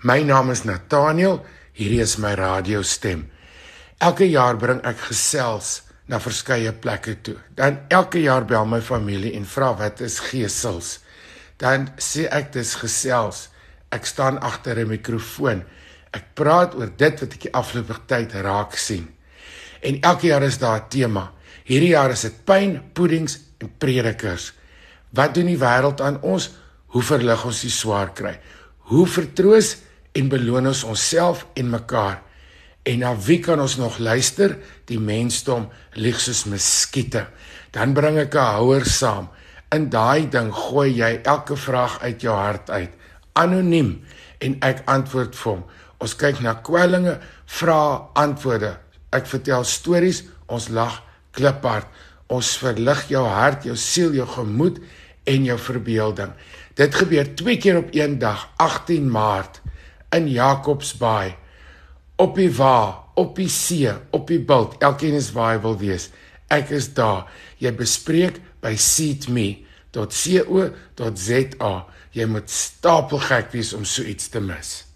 My naam is Nathaniel. Hierdie is my radiostem. Elke jaar bring ek gesels na verskeie plekke toe. Dan elke jaar bel my familie en vra wat is gesels. Dan sê ek dis gesels. Ek staan agter 'n mikrofoon. Ek praat oor dit wat ek die afgelope tyd raak sien. En elke jaar is daar 'n tema. Hierdie jaar is dit pyn, puddings en predikers. Wat doen die wêreld aan ons? Hoe verlig ons die swaar kry? Hoe vertroos en beloon ons onsself en mekaar? En na wie kan ons nog luister? Die mensdom lieg soos muskiete. Dan bring ek 'n houer saam. In daai ding gooi jy elke vraag uit jou hart uit, anoniem, en ek antwoord vir hom. Ons kyk na kwellinge, vra antwoorde. Ek vertel stories, ons lag kliphard. Ons verlig jou hart, jou siel, jou gemoed en jou verbeelding. Dit gebeur twee keer op een dag, 18 Maart in Jacobsbaai op die wa, op die see, op die bult. Elkeen is waar hy wil wees. Ek is daar. Jy bespreek by seatme.co.za. Jy moet stapelgek wees om so iets te mis.